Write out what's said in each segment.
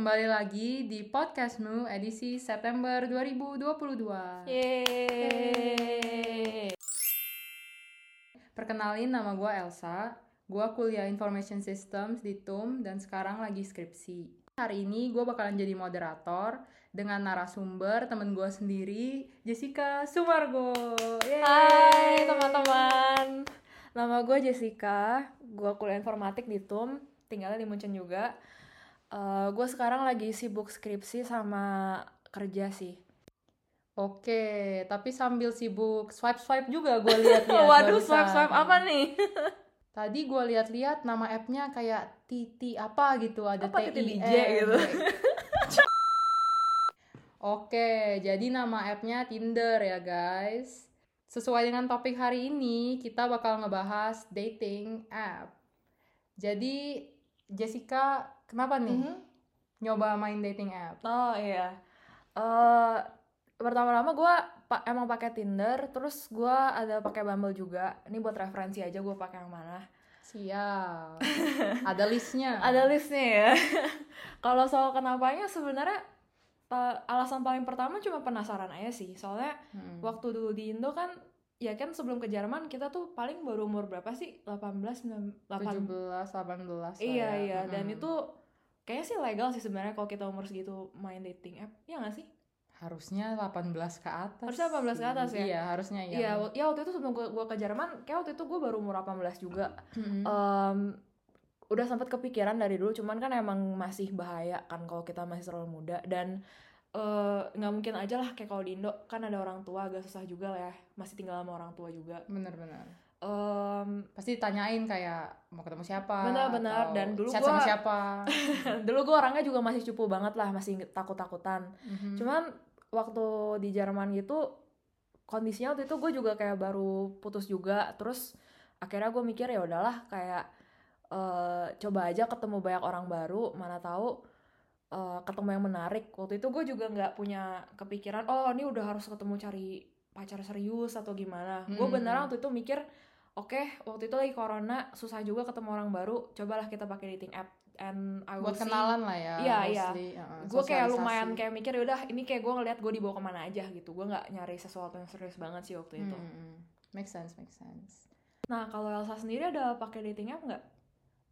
Kembali lagi di podcastmu edisi September 2022. Yeay. Perkenalin nama gue Elsa, gue kuliah Information Systems di TUM dan sekarang lagi skripsi. Hari ini gue bakalan jadi moderator dengan narasumber temen gue sendiri, Jessica Sumargo. Yeay. Hai teman-teman. Nama gue Jessica. Gue kuliah informatik di TUM. Tinggalnya di Munchen juga. Uh, gue sekarang lagi sibuk skripsi sama kerja sih. Oke, tapi sambil sibuk swipe-swipe juga gue lihat-lihat. Waduh, barusan. swipe-swipe apa nih? Tadi gue lihat-lihat nama app-nya kayak Titi apa gitu, ada Apa. DJ gitu? Oke, jadi nama app-nya Tinder ya guys. Sesuai dengan topik hari ini, kita bakal ngebahas dating app. Jadi, Jessica, kenapa nih Mhm. nyoba main dating app? Oh iya. Eh pertama-tama gue pa emang pakai Tinder, terus gue ada pakai Bumble juga. Ini buat referensi aja gue pakai yang mana. Siap. Ada listnya. Ada listnya ya. Kalau soal kenapanya sebenarnya alasan paling pertama cuma penasaran aja sih. Soalnya Hmm. waktu dulu di Indo kan ya kan sebelum ke Jerman kita tuh paling baru umur berapa sih? 18 9 8 17, 18 lah Iya ya. iya dan Mm-mm. itu kayaknya sih legal sih sebenarnya kalau kita umur segitu main dating app. Iya gak sih? harusnya 18 ke atas. Harusnya 18 ke sih. atas ya? Iya, harusnya ya. Iya, wa- ya waktu itu sebelum gua, gua ke Jerman, kayak waktu itu gue baru umur 18 juga. Mm-mm. Em, udah sempat kepikiran dari dulu, cuman kan emang masih bahaya kan kalau kita masih terlalu muda dan eh, nggak mungkin aja lah kayak kalau di Indo kan ada orang tua agak susah juga lah ya, masih tinggal sama orang tua juga. Bener-bener. Em, Pasti ditanyain kayak mau ketemu siapa. Benar-benar. Dan dulu gua- sama siapa. dulu gue orangnya juga masih cupu banget lah, masih takut-takutan. Mhm. Cuman waktu di Jerman gitu kondisinya waktu itu gue juga kayak baru putus juga terus akhirnya gue mikir ya udahlah kayak eh, coba aja ketemu banyak orang baru mana tahu eh, ketemu yang menarik waktu itu gue juga nggak punya kepikiran oh ini udah harus ketemu cari pacar serius atau gimana gue Hmm. beneran waktu itu mikir oke waktu itu lagi corona susah juga ketemu orang baru cobalah kita pakai dating app and I will buat see kenalan lah ya. Iya, iya. mostly, uh, gue kayak lumayan kayak mikir udah ini kayak gue ngeliat gue dibawa ke mana aja gitu gue nggak nyari sesuatu yang serius banget sih waktu itu Hmm, make sense, make sense. nah kalau Elsa sendiri ada pakai dating app nggak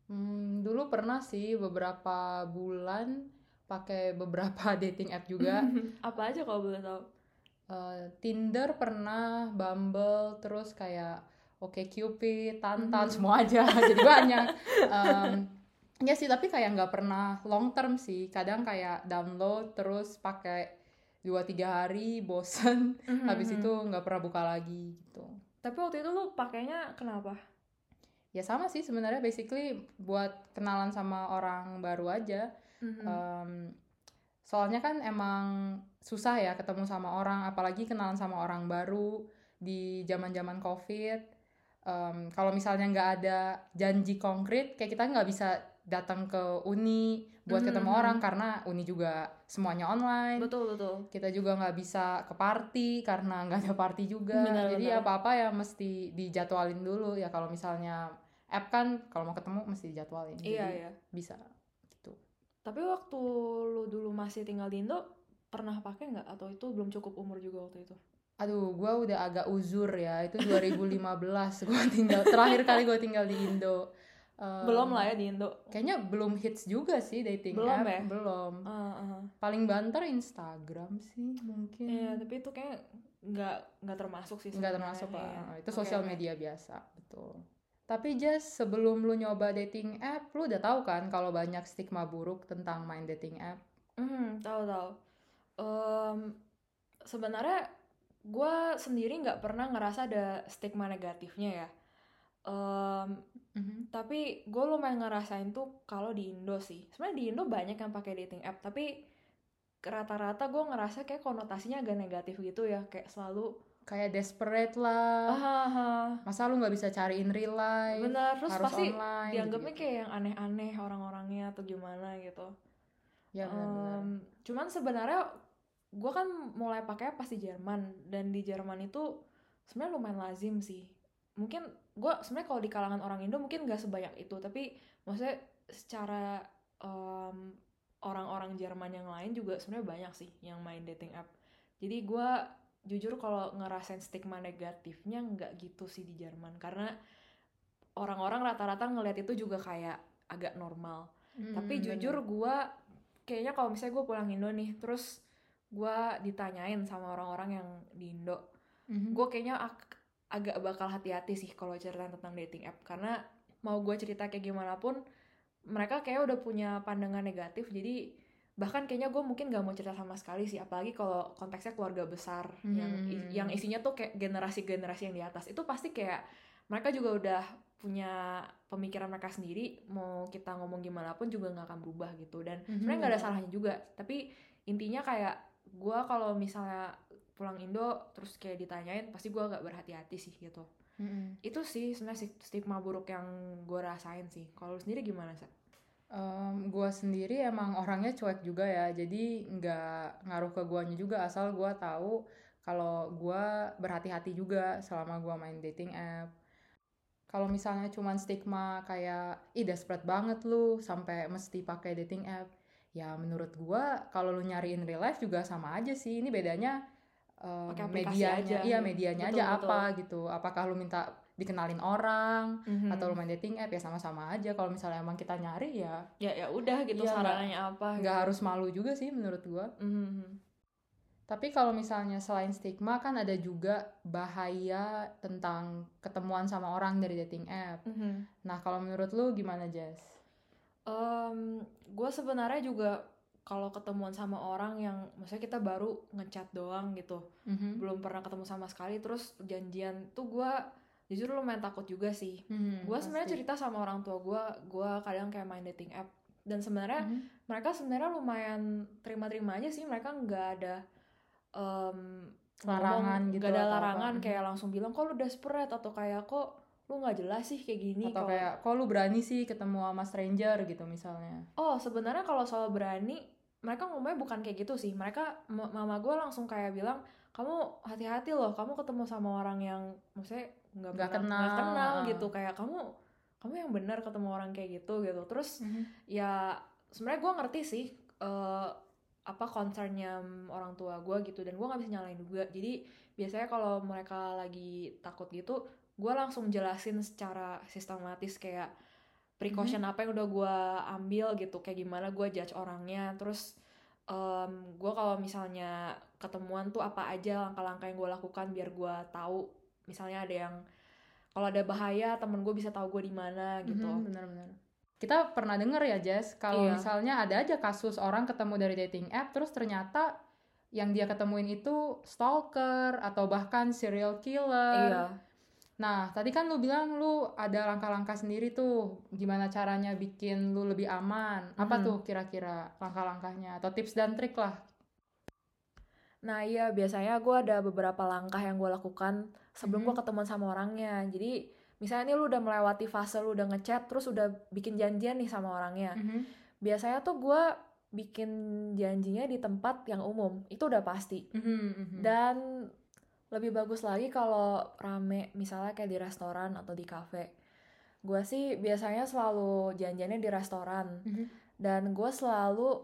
Hmm, dulu pernah sih beberapa bulan pakai beberapa dating app juga. apa aja kalau boleh tahu Eh, Tinder pernah, Bumble, terus kayak Oke Cupid, Tantan, Mhm. semua aja. Jadi banyak. Em, ya sih, tapi kayak nggak pernah long term sih. Kadang kayak download terus pakai dua tiga hari, bosen, habis itu nggak pernah buka lagi gitu. tapi waktu itu lu pakainya kenapa Ya sama sih sebenarnya basically buat kenalan sama orang baru aja. Mhm. Em, soalnya kan emang susah ya ketemu sama orang, apalagi kenalan sama orang baru di zaman-zaman COVID. Em, kalau misalnya nggak ada janji konkret, kayak kita nggak bisa datang ke uni buat Mhm, ketemu mhm. orang karena uni juga semuanya online. betul betul Kita juga nggak bisa ke party karena nggak ada party juga. Benar, Jadi benar. apa-apa ya mesti dijadwalin dulu ya. Kalau misalnya app kan kalau mau ketemu mesti dijadwalin. iya Jadi iya bisa gitu. tapi waktu lu dulu masih tinggal di Indo pernah pakai nggak atau itu belum cukup umur juga waktu itu Aduh, gue udah agak uzur ya. Itu 2015 gue tinggal terakhir kali gue tinggal di Indo. Em, belum lah ya di Indo Kayaknya belum hits juga sih dating Belum app. ya? Belum. Ah, ah. Paling banter Instagram sih mungkin. Iya, tapi itu kayak nggak nggak termasuk sih Nggak termasuk lah. Iya. Itu sosial oke. media biasa, betul. Tapi Jess, sebelum lu nyoba dating app, lu udah tahu kan kalau banyak stigma buruk tentang main dating app? Hmm, tahu tahu. Em, sebenarnya gue sendiri nggak pernah ngerasa ada stigma negatifnya ya. Em, Mhm. tapi gue lumayan ngerasain tuh kalau di Indo sih. Sebenarnya di Indo banyak yang pakai dating app, tapi rata-rata gue ngerasa kayak konotasinya agak negatif gitu ya, kayak selalu Kayak desperate lah. ah, ah, ah. Masa lu nggak bisa cari in real life? bener terus harus pasti online, dianggapnya gitu-gitu. kayak yang aneh-aneh orang-orangnya atau gimana gitu. Ya benar-benar. Em, cuman sebenarnya gue kan mulai pakai pas di Jerman dan di Jerman itu sebenarnya lumayan lazim sih. Mungkin gue sebenarnya kalau di kalangan orang Indo mungkin gak sebanyak itu, tapi maksudnya secara em, orang-orang Jerman yang lain juga sebenarnya banyak sih yang main dating app. Jadi gue jujur kalau ngerasain stigma negatifnya nggak gitu sih di Jerman karena orang-orang rata-rata ngelihat itu juga kayak agak normal. Hmm, tapi jujur gue kayaknya kalau misalnya gue pulang Indo nih terus gue ditanyain sama orang-orang yang di Indo. Mhm. gue kayaknya ag- agak bakal hati-hati sih kalau cerita tentang dating app. Karena mau gue cerita kayak gimana pun mereka kayak udah punya pandangan negatif. Jadi bahkan kayaknya gue mungkin gak mau cerita sama sekali sih. Apalagi kalau konteksnya keluarga besar yang Hmm. yang isinya tuh kayak generasi-generasi yang di atas. Itu pasti kayak mereka juga udah punya pemikiran mereka sendiri. Mau kita ngomong gimana pun juga nggak akan berubah gitu. Dan Mhm, sebenarnya nggak ada salahnya juga. Tapi intinya kayak gue kalau misalnya pulang Indo terus kayak ditanyain pasti gue agak berhati-hati sih gitu Mhm. itu sih sebenarnya stig- stigma buruk yang gue rasain sih kalau lu sendiri gimana sih Em, gua sendiri emang orangnya cuek juga ya, jadi nggak ngaruh ke guanya juga asal gua tahu kalau gua berhati-hati juga selama gua main dating app. Kalau misalnya cuman stigma kayak ih desperate banget lu sampai mesti pakai dating app, ya menurut gua kalau lu nyari in real life juga sama aja sih. Ini bedanya Pakai aplikasi medianya, aja. iya medianya Betul, aja betul. apa gitu. Apakah lu minta dikenalin orang atau lu main dating app ya sama-sama aja. Kalau misalnya emang kita nyari ya ya ya udah gitu Iya, sarannya apa nggak harus malu juga sih menurut gua. Mhm. Tapi kalau misalnya selain stigma kan ada juga bahaya tentang ketemuan sama orang dari dating app. Mhm. Nah kalau menurut lu gimana Jess? Gue sebenarnya juga kalau ketemuan sama orang yang maksudnya kita baru ngechat doang gitu Mhm. belum pernah ketemu sama sekali terus janjian tuh gue jujur lumayan takut juga sih Mhm, gue sebenarnya cerita sama orang tua gue gue kadang kayak main dating app dan sebenarnya Mhm. mereka sebenarnya lumayan terima-terima aja sih mereka nggak ada em, Larangan ngomong, gitu nggak ada apa. larangan kayak langsung bilang kok lu desperate atau kayak kok lu nggak jelas sih kayak gini Atau kalau kayak kok lu berani sih ketemu sama stranger? gitu misalnya. oh sebenarnya kalau soal berani mereka ngomongnya bukan kayak gitu sih. Mereka ma- mama gue langsung kayak bilang kamu hati-hati loh kamu ketemu sama orang yang maksudnya nggak Nggak kenal, nggak kenal. gitu. Kayak kamu kamu yang benar ketemu orang kayak gitu gitu. Terus Mhm. ya sebenarnya gue ngerti sih eh, apa concernnya orang tua gue gitu. Dan gue nggak bisa nyalain juga. Jadi biasanya kalau mereka lagi takut gitu gue langsung jelasin secara sistematis kayak precaution apa yang udah gue ambil gitu kayak gimana gue judge orangnya terus gue kalau misalnya ketemuan tuh apa aja langkah-langkah yang gue lakukan biar gue tahu misalnya ada yang kalau ada bahaya temen gue bisa tahu gue di mana gitu Mhm, benar-benar. Kita pernah denger ya Jess, kalau Iya. misalnya ada aja kasus orang ketemu dari dating app terus ternyata yang dia ketemuin itu stalker atau bahkan serial killer. iya Nah, tadi kan lu bilang lu ada langkah-langkah sendiri tuh, gimana caranya bikin lu lebih aman. Apa Mhm. tuh kira-kira langkah-langkahnya atau tips dan trik lah? Nah iya biasanya gue ada beberapa langkah yang gue lakukan sebelum Mhm. gue ketemuan sama orangnya. Jadi misalnya nih lu udah melewati fase lu udah ngechat terus udah bikin janjian nih sama orangnya. Mhm. Biasanya tuh gue bikin janjinya di tempat yang umum itu udah pasti. Mhm, mhm. Dan lebih bagus lagi kalau rame misalnya kayak di restoran atau di kafe. Gue sih biasanya selalu janjiannya di restoran Mhm. dan gue selalu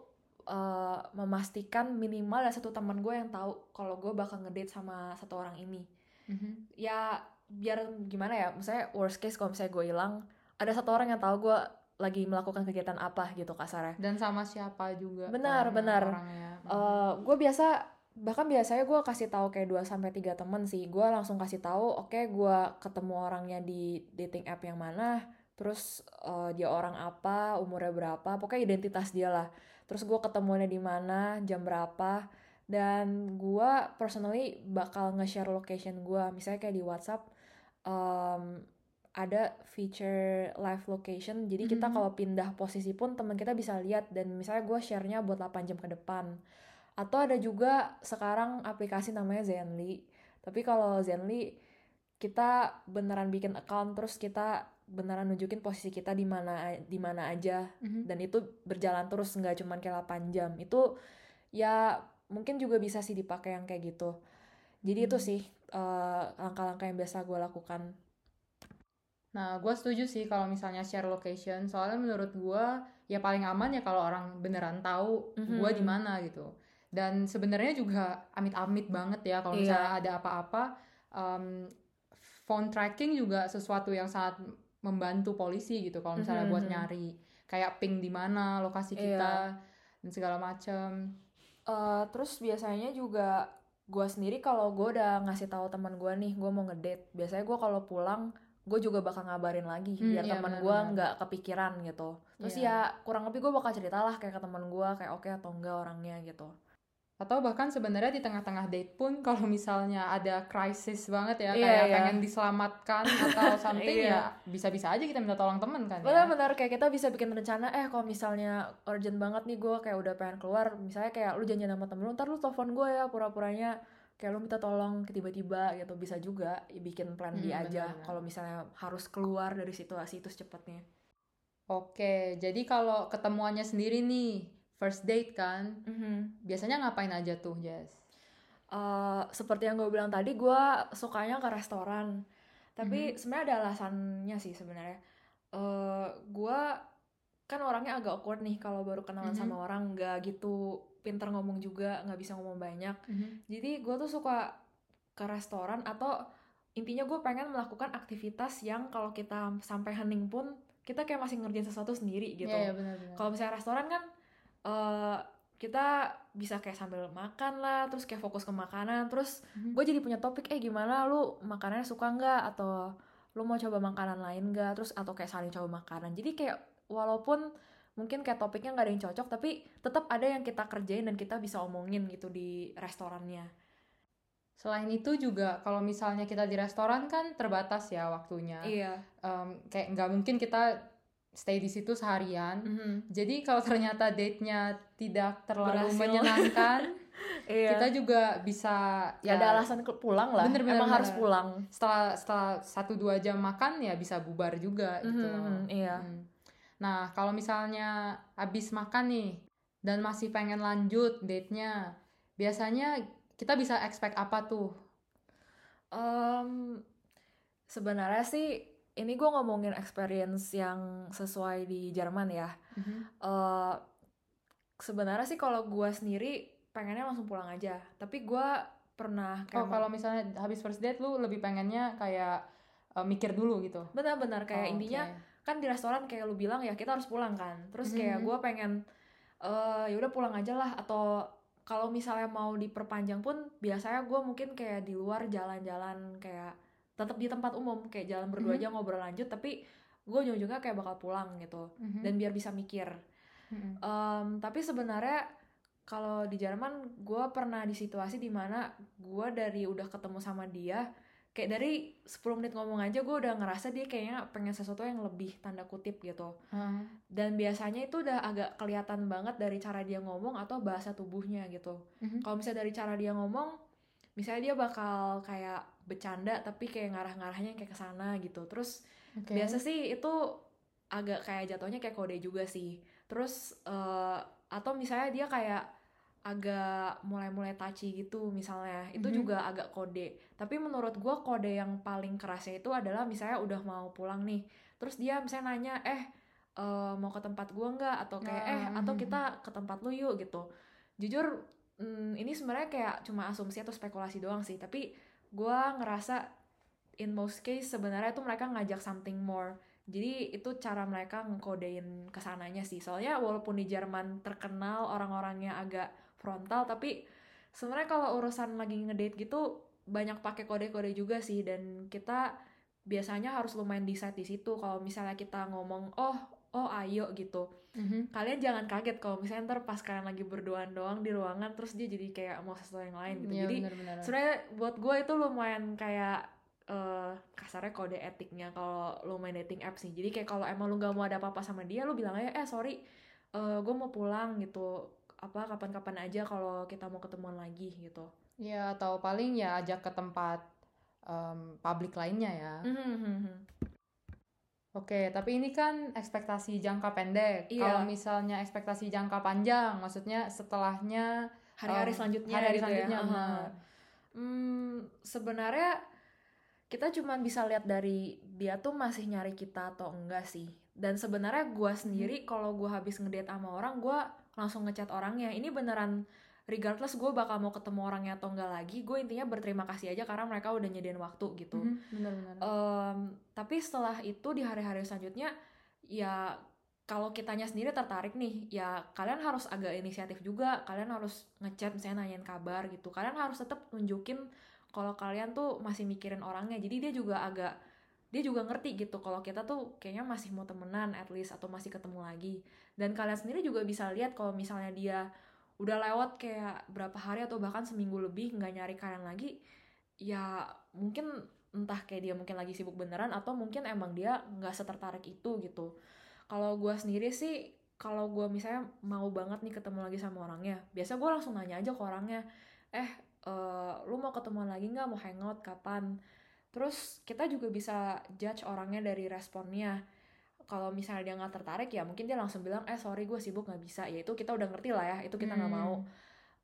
uh, memastikan minimal ada satu teman gue yang tahu kalau gue bakal ngedate sama satu orang ini Mhm. ya biar gimana ya misalnya worst case kalau misalnya gue hilang ada satu orang yang tahu gue lagi melakukan kegiatan apa gitu kasarnya Dan sama siapa juga Benar, orangnya- benar. orangnya. Mhm. Eh, gue biasa bahkan biasanya gue kasih tahu kayak 2 sampai tiga temen sih. Gue langsung kasih tahu oke gue ketemu orangnya di dating app yang mana terus eh, dia orang apa umurnya berapa pokoknya identitas dia lah. Terus gue ketemuannya di mana jam berapa dan gue personally bakal nge-share location gue misalnya kayak di WhatsApp em, ada feature live location jadi kita Mhm. kalau pindah posisi pun teman kita bisa lihat dan misalnya gue share-nya buat 8 jam ke depan atau ada juga sekarang aplikasi namanya Zenly tapi kalau Zenly kita beneran bikin account terus kita beneran nunjukin posisi kita di mana di mana aja Mhm. dan itu berjalan terus nggak cuman kayak 8 jam itu ya mungkin juga bisa sih dipakai yang kayak gitu jadi itu Hmm. sih eh, langkah-langkah yang biasa gue lakukan Nah, gue setuju sih kalau misalnya share location, soalnya menurut gue ya paling aman ya kalau orang beneran tahu Mhm. gue di mana gitu. Dan sebenarnya juga amit-amit banget ya kalau Iya. misalnya ada apa-apa, em, phone tracking juga sesuatu yang sangat membantu polisi gitu kalau misalnya Mhm, buat mhm. nyari kayak ping di mana lokasi Iya. kita dan segala macam. Eh, terus biasanya juga gue sendiri kalau gue udah ngasih tahu teman gue nih gue mau ngedate biasanya gue kalau pulang gue juga bakal ngabarin lagi Hmm, biar iya, teman gue nggak kepikiran gitu terus Iya. ya kurang lebih gue bakal cerita lah kayak ke teman gue kayak oke atau enggak orangnya gitu Atau bahkan sebenarnya di tengah-tengah date pun kalau misalnya ada krisis banget ya Iya, kayak iya. pengen diselamatkan atau something Iya. ya bisa-bisa aja kita minta tolong temen kan ya. benar-benar kayak kita bisa bikin rencana eh kalau misalnya urgent banget nih gue kayak udah pengen keluar misalnya kayak lu janjian sama temen lu ntar lu telepon gue ya pura-puranya kayak lu minta tolong tiba-tiba gitu bisa juga ya, bikin plan B Hmm, aja kalau misalnya harus keluar dari situasi itu secepatnya Oke, jadi kalau ketemuannya sendiri nih, first date kan, biasanya ngapain aja tuh, Jess? Eh, seperti yang gue bilang tadi, gue sukanya ke restoran. Tapi sebenarnya ada alasannya sih sebenarnya. Eh, gue kan orangnya agak awkward nih kalau baru kenalan Mhm. sama orang, nggak gitu pinter ngomong juga, nggak bisa ngomong banyak. Jadi gue tuh suka ke restoran atau intinya gue pengen melakukan aktivitas yang kalau kita sampai hening pun kita kayak masih ngerjain sesuatu sendiri gitu. Iya, iya, benar-benar. Kalau misalnya restoran kan eh kita bisa kayak sambil makan lah, terus kayak fokus ke makanan, terus Mhm. gue jadi punya topik, eh gimana lu makanannya suka nggak atau lu mau coba makanan lain nggak, terus atau kayak saling coba makanan. Jadi kayak walaupun mungkin kayak topiknya nggak ada yang cocok, tapi tetap ada yang kita kerjain dan kita bisa omongin gitu di restorannya. Selain itu juga kalau misalnya kita di restoran kan terbatas ya waktunya. Iya. Em, kayak nggak mungkin kita stay di situ seharian. Mhm. Jadi kalau ternyata date-nya tidak terlalu Berhasil. menyenangkan, Iya. kita juga bisa ya ada alasan ke- pulang lah. Bener, bener, Emang bener. harus pulang. setelah setelah satu dua jam makan ya bisa bubar juga gitu. Mhm, iya. Hmm. Nah kalau misalnya habis makan nih dan masih pengen lanjut date-nya, biasanya kita bisa expect apa tuh? Em, sebenarnya sih ini gue ngomongin experience yang sesuai di Jerman ya. Eh sebenarnya sih kalau gue sendiri pengennya langsung pulang aja. Tapi gue pernah kayak Oh kalau misalnya habis first date lu lebih pengennya kayak eh, mikir dulu gitu. benar-benar kayak Oh, intinya kan di restoran kayak lu bilang ya kita harus pulang kan. Terus kayak Mhm. gue pengen eh ya udah pulang aja lah atau kalau misalnya mau diperpanjang pun biasanya gue mungkin kayak di luar jalan-jalan kayak tetap di tempat umum kayak jalan berdua Mhm. aja ngobrol lanjut tapi gue ujung-ujungnya kayak bakal pulang gitu Mhm. dan biar bisa mikir Mhm. Em, tapi sebenarnya kalau di Jerman gue pernah di situasi di mana gue dari udah ketemu sama dia kayak dari 10 menit ngomong aja gue udah ngerasa dia kayaknya pengen sesuatu yang lebih tanda kutip gitu Ah, dan biasanya itu udah agak kelihatan banget dari cara dia ngomong atau bahasa tubuhnya gitu mhm. kalau misalnya dari cara dia ngomong misalnya dia bakal kayak bercanda tapi kayak ngarah-ngarahnya kayak ke sana gitu. Terus Oke. biasa sih itu agak kayak jatuhnya kayak kode juga sih. Terus eh, atau misalnya dia kayak agak mulai-mulai touchy gitu misalnya itu Mhm. juga agak kode. Tapi menurut gua kode yang paling kerasnya itu adalah misalnya udah mau pulang nih terus dia misalnya nanya eh eh, mau ke tempat gua nggak? Atau kayak eh Ah, atau kita ke tempat lu yuk gitu. Jujur mm, ini sebenarnya kayak cuma asumsi atau spekulasi doang sih tapi gua ngerasa in most case sebenarnya tuh mereka ngajak something more. Jadi itu cara mereka ngkodein ke sananya sih. Soalnya walaupun di Jerman terkenal orang-orangnya agak frontal tapi sebenarnya kalau urusan lagi ngedate gitu banyak pakai kode-kode juga sih. Dan kita biasanya harus lumayan decide di situ. Kalau misalnya kita ngomong oh oh ayo gitu. Mhm. kalian jangan kaget kalau misalnya ntar pas kalian lagi berduaan doang di ruangan terus dia jadi kayak mau sesuatu yang lain gitu. Iya, jadi sebenarnya buat gue itu lumayan kayak eh kasarnya kode etiknya kalau lu main dating apps nih. Jadi kayak kalau emang lu gak mau ada apa-apa sama dia lu bilang aja eh sorry eh gue mau pulang gitu. Apa kapan-kapan aja kalau kita mau ketemuan lagi gitu. Ya atau paling ya ajak ke tempat em, publik lainnya ya. Oke, tapi ini kan ekspektasi jangka pendek. Iya. Kalau misalnya ekspektasi jangka panjang, maksudnya setelahnya hari-hari Em, selanjutnya hari-hari gitu selanjutnya, ya. benar. Aha. Hmm, sebenarnya kita cuman bisa lihat dari dia tuh masih nyari kita atau enggak sih dan sebenarnya gue sendiri kalau gue habis ngedate sama orang gue langsung ngechat orangnya ini beneran regardless gue bakal mau ketemu orangnya atau enggak lagi gue intinya berterima kasih aja karena mereka udah nyediain waktu gitu. Mhm, benar-benar Em, tapi setelah itu di hari-hari selanjutnya ya kalau kitanya sendiri tertarik nih ya kalian harus agak inisiatif juga kalian harus ngechat misalnya nanyain kabar gitu. Kalian harus tetap nunjukin kalau kalian tuh masih mikirin orangnya. Jadi dia juga agak dia juga ngerti gitu kalau kita tuh kayaknya masih mau temenan at least atau masih ketemu lagi. Dan kalian sendiri juga bisa lihat kalau misalnya dia udah lewat kayak berapa hari atau bahkan seminggu lebih nggak nyari kalian lagi ya mungkin entah kayak dia mungkin lagi sibuk beneran atau mungkin emang dia nggak setertarik itu gitu. Kalau gue sendiri sih kalau gue misalnya mau banget nih ketemu lagi sama orangnya biasa gue langsung nanya aja ke orangnya eh eh, lu mau ketemu lagi nggak? Mau hangout kapan? Terus kita juga bisa judge orangnya dari responnya kalau misalnya dia nggak tertarik ya mungkin dia langsung bilang eh sorry gue sibuk nggak bisa. Ya itu kita udah ngerti lah ya itu kita nggak Hmm. mau.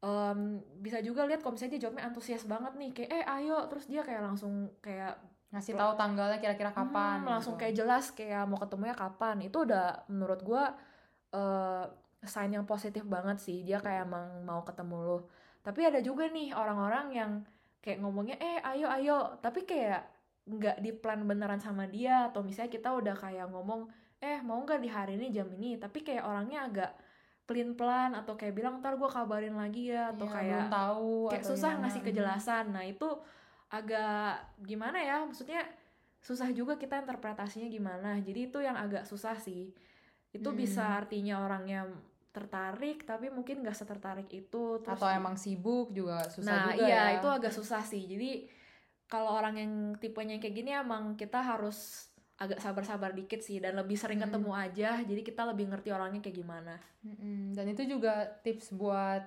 Em, bisa juga lihat kalau misalnya dia jawabnya antusias banget nih kayak eh ayo. Terus dia kayak langsung kayak ngasih tahu tanggalnya kira-kira kapan Hmm, langsung gitu. kayak jelas kayak mau ketemunya kapan. Itu udah menurut gua eh sign yang positif banget sih. Dia kayak emang mau ketemu lo tapi ada juga nih orang-orang yang kayak ngomongnya eh ayo ayo. Tapi kayak nggak di plan beneran sama dia atau misalnya kita udah kayak ngomong eh mau nggak di hari ini jam ini tapi kayak orangnya agak pelin pelan atau kayak bilang ntar gua kabarin lagi ya atau Iya, kayak belum tahu kayak atau susah gimana. ngasih kejelasan. Nah, itu agak gimana ya? Maksudnya susah juga kita interpretasinya gimana. Jadi itu yang agak susah sih. Itu Hmm. bisa artinya orangnya tertarik tapi mungkin gak setertarik itu terus atau emang sibuk juga susah nah juga iya ya itu agak susah sih jadi kalau orang yang tipenya kayak gini emang kita harus agak sabar-sabar dikit sih dan lebih sering Hmm. ketemu aja jadi kita lebih ngerti orangnya kayak gimana Mm-mm. dan itu juga tips buat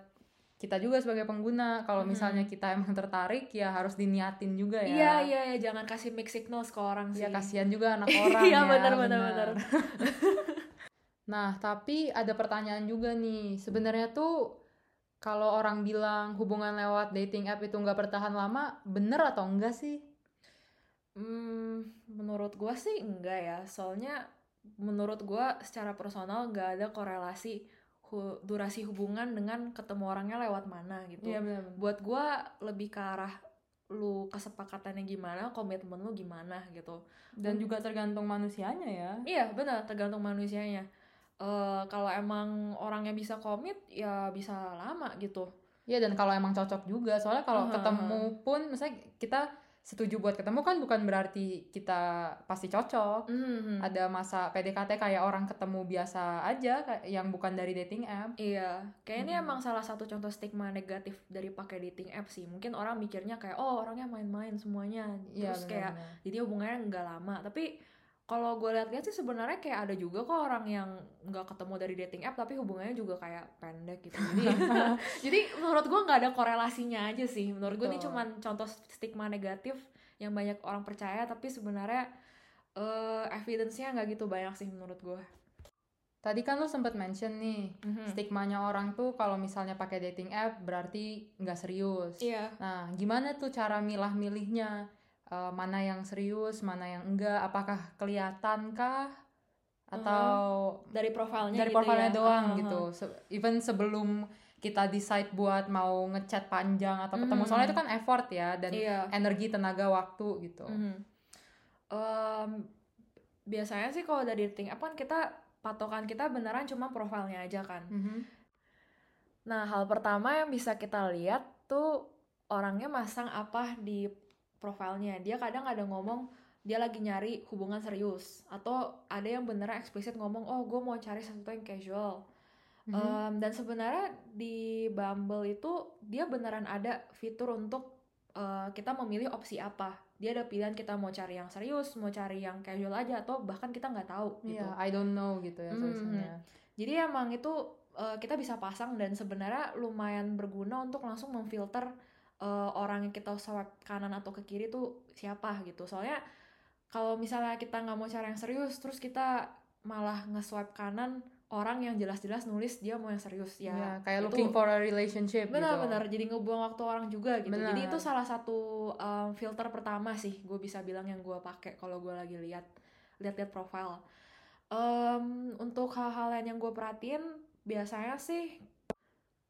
kita juga sebagai pengguna kalau Mhm. misalnya kita emang tertarik ya harus diniatin juga ya iya iya ya jangan kasih mixed signals ke orang sih ya kasihan juga anak orang Iya, ya benar, benar, benar. nah tapi ada pertanyaan juga nih sebenarnya tuh kalau orang bilang hubungan lewat dating app itu nggak bertahan lama bener atau enggak sih Hmm, menurut gua sih enggak ya. Soalnya menurut gua secara personal nggak ada korelasi hu- durasi hubungan dengan ketemu orangnya lewat mana gitu. Iya, benar Buat gua lebih ke arah lu kesepakatannya gimana, komitmen lu gimana gitu. dan juga tergantung manusianya ya Iya, benar, tergantung manusianya. Eh kalau emang orangnya bisa komit ya bisa lama gitu. Iya dan kalau emang cocok juga soalnya kalau Aha, ketemu pun misalnya kita setuju buat ketemu kan bukan berarti kita pasti cocok Mhm. ada masa PDKT kayak orang ketemu biasa aja kayak yang bukan dari dating app Iya, kayak ini Mm-mm. emang salah satu contoh stigma negatif dari pakai dating app sih. Mungkin orang mikirnya kayak oh orangnya main-main semuanya, Iya, terus kayak benar-benar. jadi hubungannya nggak lama. Tapi kalau gue lihat-lihat sih sebenarnya kayak ada juga kok orang yang nggak ketemu dari dating app tapi hubungannya juga kayak pendek gitu. Jadi jadi menurut gue nggak ada korelasinya aja sih. Menurut gue ini cuman contoh stigma negatif yang banyak orang percaya tapi sebenarnya eh evidence-nya nggak gitu banyak sih menurut gue. tadi kan lu sempet mention nih Mhm. stigmanya orang tuh kalau misalnya pakai dating app berarti nggak serius Iya. nah gimana tuh cara milah-milihnya Eh, mana yang serius mana yang enggak apakah kelihatan kah atau Dari profilnya dari gitu profilnya ya. doang Uh-huh. gitu Se- even sebelum kita decide buat mau ngechat panjang atau ketemu Mhm. soalnya itu kan effort ya dan Iya. energi tenaga waktu gitu Mhm. Em, biasanya sih kalau dari dating app kan kita patokan kita beneran cuma profilnya aja kan. Mhm. Nah hal pertama yang bisa kita lihat tuh orangnya masang apa di profilnya. Dia kadang ada ngomong dia lagi nyari hubungan serius atau ada yang beneran eksplisit ngomong oh gue mau cari sesuatu yang casual. Mhm. Em, dan sebenarnya di Bumble itu dia beneran ada fitur untuk eh, kita memilih opsi apa. Dia ada pilihan kita mau cari yang serius, mau cari yang casual aja atau bahkan kita nggak tahu gitu. Iya, I don't know gitu ya Mhm. tulisannya. Jadi emang itu eh, kita bisa pasang dan sebenarnya lumayan berguna untuk langsung memfilter eh, orang yang kita swipe kanan atau ke kiri tuh siapa gitu. Soalnya kalau misalnya kita nggak mau cari yang serius, terus kita malah nge-swipe kanan orang yang jelas-jelas nulis dia mau yang serius ya Ya, kayak itu- looking for a relationship gitu. benar-benar jadi ngebuang waktu orang juga gitu jadi Benar. itu salah satu um, filter pertama sih gue bisa bilang yang gue pakai kalau gue lagi lihat lihat-lihat profile Em, untuk hal-hal lain yang gue perhatiin biasanya sih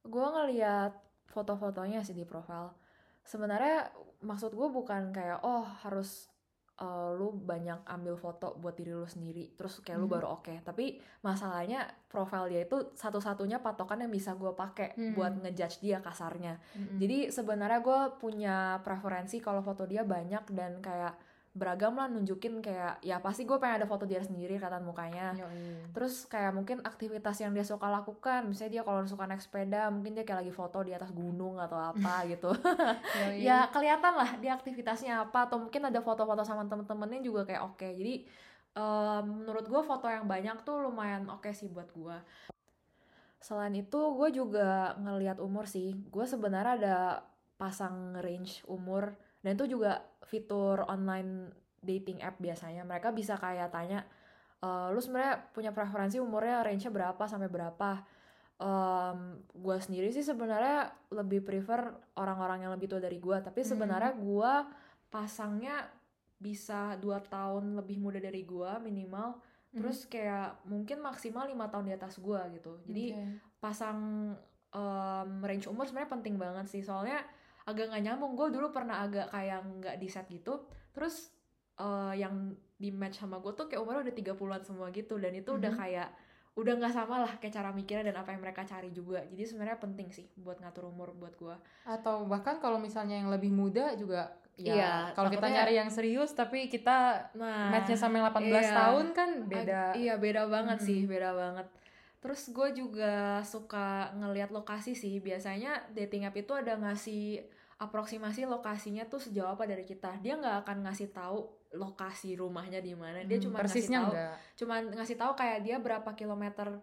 gue ngeliat foto-fotonya sih di profile sebenarnya maksud gue bukan kayak oh harus eh, lu banyak ambil foto buat diri lu sendiri terus kayak lu Mhm. baru oke tapi masalahnya profile dia itu satu-satunya patokan yang bisa gue pakai Hmm. buat ngejudge dia kasarnya Mm-mm. jadi sebenarnya gue punya preferensi kalau foto dia banyak dan kayak beragam lah nunjukin kayak ya pasti gue pengen ada foto dia sendiri kelihatan mukanya. Yoi. terus kayak mungkin aktivitas yang dia suka lakukan misalnya dia kalau suka naik sepeda mungkin dia kayak lagi foto di atas gunung atau apa gitu. Ya kelihatan lah dia aktivitasnya apa atau mungkin ada foto-foto sama temen-temennya juga kayak oke. Jadi em, menurut gue foto yang banyak tuh lumayan oke sih buat gue selain itu gue juga ngelihat umur sih. Gue sebenarnya ada pasang range umur dan itu juga fitur online dating app biasanya mereka bisa kayak tanya "Eh, lu sebenarnya punya preferensi umurnya range-nya berapa sampai berapa gue sendiri sih sebenarnya lebih prefer orang-orang yang lebih tua dari gue tapi Hmm. sebenarnya gue pasangnya bisa dua tahun lebih muda dari gue minimal Mhm. terus kayak mungkin maksimal lima tahun di atas gue gitu jadi Oke. pasang em, range umur sebenarnya penting banget sih soalnya agak nggak nyambung. Gue dulu pernah agak kayak nggak di set gitu. Terus eh, yang di match sama gue tuh kayak umurnya udah 30-an semua gitu. Dan itu udah Mhm. kayak udah nggak sama lah kayak cara mikirnya dan apa yang mereka cari juga. Jadi sebenarnya penting sih buat ngatur umur buat gue atau bahkan kalau misalnya yang lebih muda juga ya Iya, kalau kita nyari yang serius tapi kita nah matchnya sampai 18 iya. tahun kan beda. iya beda banget Mhm. sih beda banget terus gue juga suka ngelihat lokasi sih. Biasanya dating app itu ada ngasih aproksimasi lokasinya tuh sejauh apa dari kita. Dia nggak akan ngasih tahu lokasi rumahnya di mana. Dia Hmm, cuma ngasih tahu cuman ngasih tahu kayak dia berapa kilometer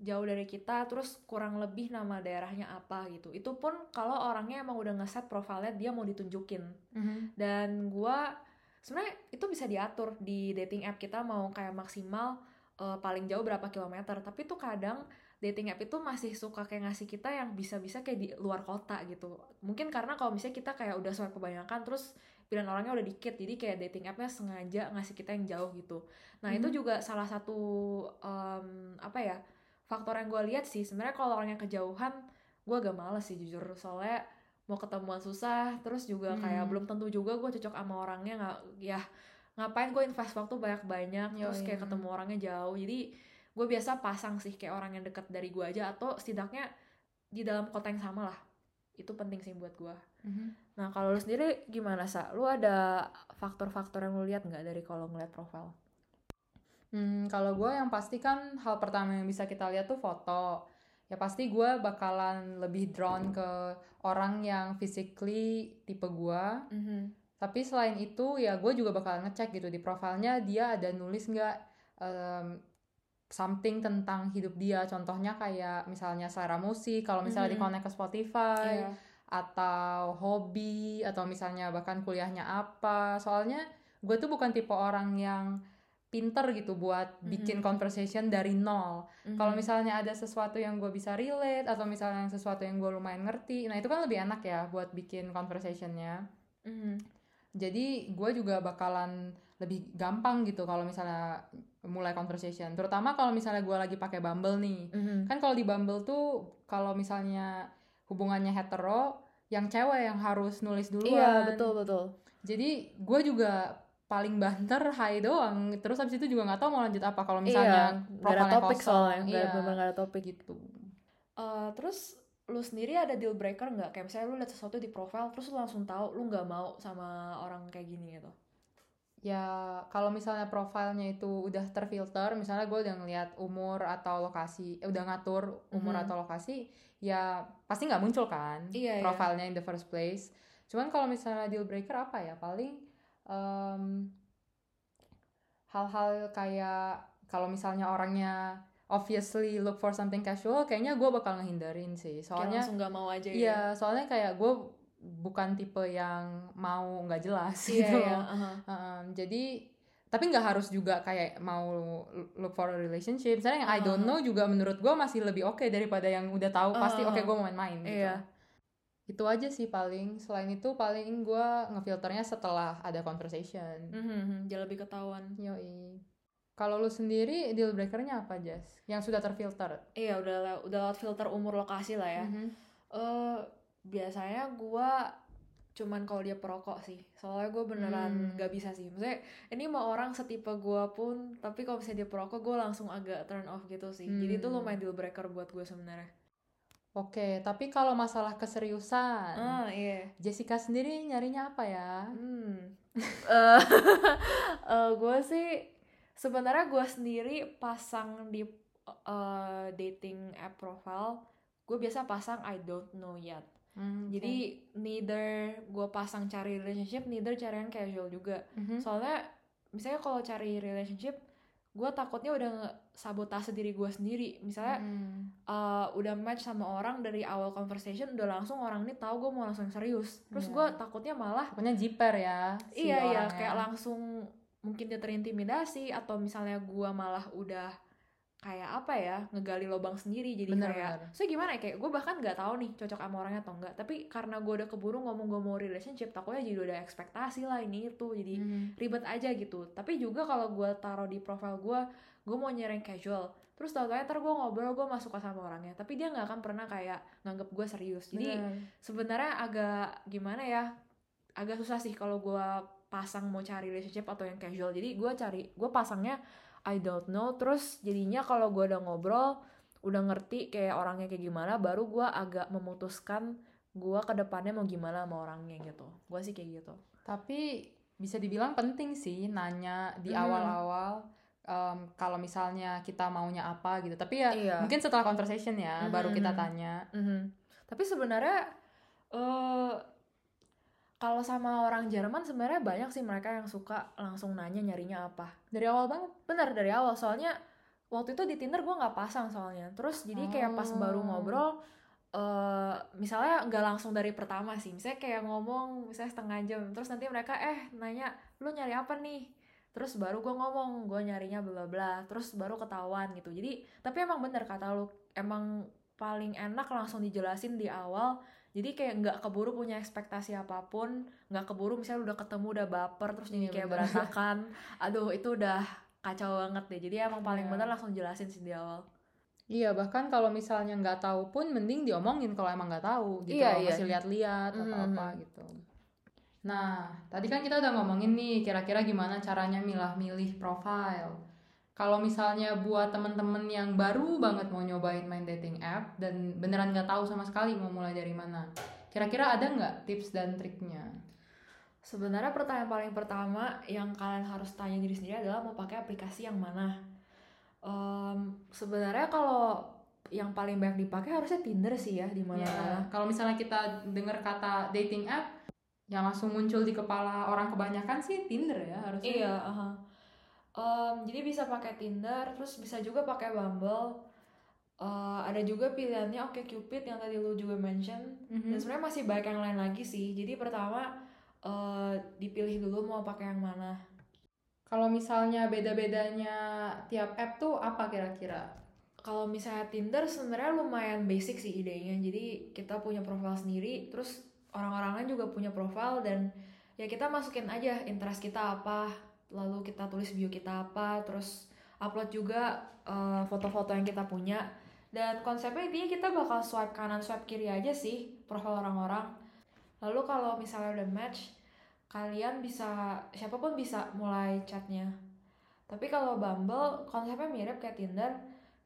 jauh dari kita terus kurang lebih nama daerahnya apa gitu. Itu pun kalau orangnya emang udah ngeset profilnya dia mau ditunjukin. Mhm. dan gua sebenarnya itu bisa diatur di dating app kita mau kayak maksimal eh, paling jauh berapa kilometer. Tapi tuh kadang dating app itu masih suka kayak ngasih kita yang bisa-bisa kayak di luar kota gitu. Mungkin karena kalau misalnya kita kayak udah swipe kebanyakan terus pilihan orangnya udah dikit jadi kayak dating appnya sengaja ngasih kita yang jauh gitu. Nah itu Mhm. juga salah satu em, apa ya faktor yang gue lihat sih. Sebenarnya kalau orangnya kejauhan gue agak males sih jujur. Soalnya mau ketemuan susah terus juga kayak Hmm. belum tentu juga gue cocok sama orangnya nggak ya ngapain gue invest waktu banyak banyak terus kayak ketemu orangnya jauh. Jadi gue biasa pasang sih kayak orang yang deket dari gue aja atau setidaknya di dalam kota yang sama lah. Itu penting sih buat gue Mhm. nah kalau lu sendiri gimana sa? Lu ada faktor-faktor yang lu lihat nggak dari kalau ngeliat profile Hmm, kalau gue yang pasti kan hal pertama yang bisa kita lihat tuh foto. Ya pasti gue bakalan lebih drawn ke orang yang physically tipe gue. Tapi selain itu ya gue juga bakalan ngecek gitu di profilnya dia ada nulis nggak em, something tentang hidup dia. Contohnya kayak misalnya selera musik, kalau misalnya Mhm. di-connect ke Spotify Iya. atau hobi atau misalnya bahkan kuliahnya apa. Soalnya gue tuh bukan tipe orang yang pinter gitu buat bikin Mhm. conversation dari nol. Kalau Mhm. misalnya ada sesuatu yang gue bisa relate atau misalnya sesuatu yang gue lumayan ngerti, nah itu kan lebih enak ya buat bikin conversationnya. Mhm. Jadi gue juga bakalan lebih gampang gitu kalau misalnya mulai conversation. Terutama kalau misalnya gue lagi pakai Bumble nih. Mhm. Kan kalau di Bumble tuh kalau misalnya hubungannya hetero, yang cewek yang harus nulis duluan. Iya betul betul. Jadi gue juga paling banter hai doang. Terus habis itu juga nggak tahu mau lanjut apa kalau iya, misalnya nggak ada profilnya topik kosong. soalnya, Iya, ada nggak ada topik. gitu. Eh, terus lu sendiri ada deal breaker nggak? Kayak misalnya lu lihat sesuatu di profile, terus lu langsung tahu lu nggak mau sama orang kayak gini gitu. Ya kalau misalnya profilnya itu udah terfilter, misalnya gue udah ngeliat umur atau lokasi, eh, udah ngatur umur Mhm. atau lokasi, ya pasti nggak muncul kan Iya, iya. profilnya in the first place. Cuman kalau misalnya deal breaker apa ya? Paling em, hal-hal kayak kalau misalnya orangnya obviously look for something casual, kayaknya gue bakal ngehindarin sih. Kayak Soalnya langsung nggak mau aja iya, soalnya kayak gue bukan tipe yang mau nggak jelas Iya, gitu. iya, aha. Um, jadi tapi nggak harus juga kayak mau look for a relationship misalnya yang I don't know juga menurut gue masih lebih oke daripada yang udah tahu pasti Uh, oke gue mau main-main gitu iya. itu aja sih paling selain itu paling gue ngefilternya setelah ada conversation Mhm, Jadi lebih ketahuan. yoi kalau lu sendiri deal breakernya apa Jas yang sudah terfilter Iya udah udah lewat filter umur lokasi lah ya. Mhm. Eh biasanya gua cuman kalau dia perokok sih. Soalnya gue beneran Hmm. gak bisa sih. Maksudnya ini mau orang setipe gua pun, tapi kalau misalnya dia perokok gue langsung agak turn off gitu sih. Jadi itu Hmm. lumayan deal breaker buat gue sebenarnya. oke tapi kalau masalah keseriusan Ah iya. Jessica sendiri nyarinya apa ya Hmm. Eh eh, gue sih sebenarnya gue sendiri pasang di eh, dating app profile, gue biasa pasang I don't know yet. Hmm, oke. Jadi neither gue pasang cari relationship, neither cari yang casual juga. Mhm. Soalnya misalnya kalau cari relationship, gue takutnya udah sabotase diri gue sendiri. Misalnya Hmm. uh, udah match sama orang dari awal conversation, udah langsung orang ini tahu gue mau langsung serius. Terus Iya. gue takutnya malah Pokoknya jiper ya si iya iya kayak langsung mungkin dia terintimidasi atau misalnya gue malah udah kayak apa ya ngegali lubang sendiri jadi Bener, kayak bener. so gimana ya kayak gue bahkan nggak tahu nih cocok sama orangnya atau enggak tapi karena gue udah keburu ngomong gue mau relationship takutnya jadi udah ekspektasi lah ini itu jadi Mhm. ribet aja gitu tapi juga kalau gue taruh di profile gue gue mau nyereng casual terus tau tau ntar gue ngobrol gue masuk sama orangnya tapi dia nggak akan pernah kayak nganggep gue serius jadi Bener. sebenarnya agak gimana ya agak susah sih kalau gue pasang mau cari relationship atau yang casual jadi gue cari gue pasangnya I don't know terus jadinya kalau gue udah ngobrol udah ngerti kayak orangnya kayak gimana baru gue agak memutuskan gue ke depannya mau gimana sama orangnya gitu gue sih kayak gitu Tapi bisa dibilang penting sih nanya di Hmm. awal-awal em, kalau misalnya kita maunya apa gitu. Tapi ya Iya. mungkin setelah conversation ya baru kita Mhm. tanya. Mhm. tapi sebenarnya eh kalau sama orang Jerman sebenarnya banyak sih mereka yang suka langsung nanya nyarinya apa. Dari awal banget. benar dari awal. Soalnya waktu itu di Tinder gue nggak pasang soalnya. Terus jadi kayak pas baru Oh. ngobrol eh misalnya nggak langsung dari pertama sih. Misalnya kayak ngomong misalnya setengah jam. Terus nanti mereka eh nanya lu nyari apa nih? Terus baru gue ngomong gue nyarinya bla bla bla. Terus baru ketahuan gitu. Jadi tapi emang bener kata lu emang paling enak langsung dijelasin di awal jadi kayak nggak keburu punya ekspektasi apa pun nggak keburu misalnya udah ketemu udah baper terus jadi Iya, kayak bener. berantakan aduh itu udah kacau banget deh jadi emang paling Iya. bener langsung jelasin sih di awal Iya, bahkan kalau misalnya nggak tahu pun mending diomongin kalau emang nggak tahu gitu. Iya, iya. Masih lihat-lihat atau Mhm. apa gitu. Nah, tadi kan kita udah ngomongin nih kira-kira gimana caranya milah-milih profile. Kalau misalnya buat temen-temen yang baru banget mau nyobain main dating app dan beneran nggak tahu sama sekali mau mulai dari mana, kira-kira ada nggak tips dan triknya? Sebenarnya pertanyaan paling pertama yang kalian harus tanya diri sendiri adalah mau pakai aplikasi yang mana. Em, sebenarnya kalau yang paling banyak dipakai harusnya Tinder sih ya di mana Ya, kalau misalnya kita dengar kata dating app, yang langsung muncul di kepala orang kebanyakan sih Tinder ya harusnya. Iya, aha. Em, jadi bisa pakai Tinder, terus bisa juga pakai Bumble. Eh, ada juga pilihannya Oke Cupid yang tadi lu juga mention. Mhm. Dan sebenarnya masih banyak yang lain lagi sih. Jadi pertama eh, dipilih dulu mau pakai yang mana. Kalau misalnya beda-bedanya tiap app tuh apa kira-kira? Kalau misalnya Tinder sebenarnya lumayan basic sih idenya. Jadi kita punya profil sendiri, terus orang-orang lain juga punya profil dan ya kita masukin aja interest kita apa, lalu kita tulis bio kita apa, terus upload juga eh, foto-foto yang kita punya. Dan konsepnya intinya kita bakal swipe kanan, swipe kiri aja sih profil orang-orang. Lalu kalau misalnya udah match, kalian bisa siapa pun bisa mulai chatnya. Tapi kalau Bumble konsepnya mirip kayak Tinder,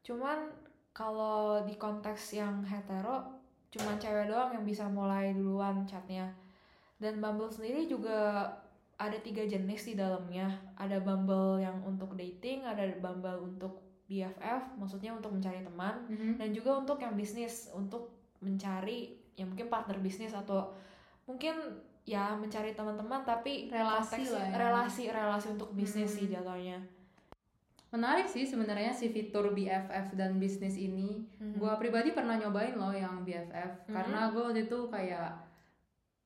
cuman kalau di konteks yang hetero, cuman cewek doang yang bisa mulai duluan chatnya. Dan Bumble sendiri juga ada tiga jenis di dalamnya. Ada Bumble yang untuk dating, ada Bumble untuk BFF, maksudnya untuk mencari teman, dan juga untuk yang bisnis untuk mencari ya mungkin partner bisnis atau mungkin ya mencari teman-teman tapi Relasi lah ya. relasi relasi untuk bisnis Hmm. sih jatuhnya Menarik sih sebenarnya si fitur BFF dan bisnis ini. Mhm. Gua pribadi pernah nyobain loh yang BFF Mhm. karena gue waktu itu kayak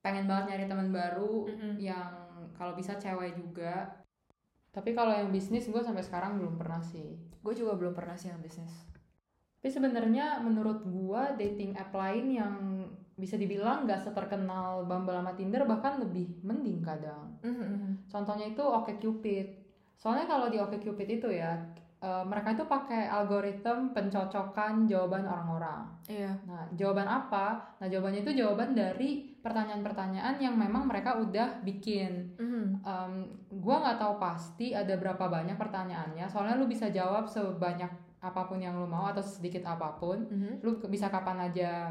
pengen banget nyari teman baru Mhm. yang kalau bisa cewek juga. Tapi kalau yang bisnis gue sampai sekarang belum pernah sih. gue juga belum pernah sih yang bisnis Tapi sebenarnya menurut gua dating app lain yang bisa dibilang nggak seterkenal Bumble sama Tinder bahkan lebih mending kadang. Contohnya itu OkCupid. Soalnya kalau di OkCupid itu ya eh, mereka itu pakai algoritma pencocokan jawaban orang-orang. iya Nah, jawaban apa? Nah, jawabannya itu jawaban dari pertanyaan-pertanyaan yang memang mereka udah bikin. Mhm. Em, gua nggak tahu pasti ada berapa banyak pertanyaannya. Soalnya lu bisa jawab sebanyak apa pun yang lu mau atau sedikit apa pun. Mhm. Lu ke- bisa kapan aja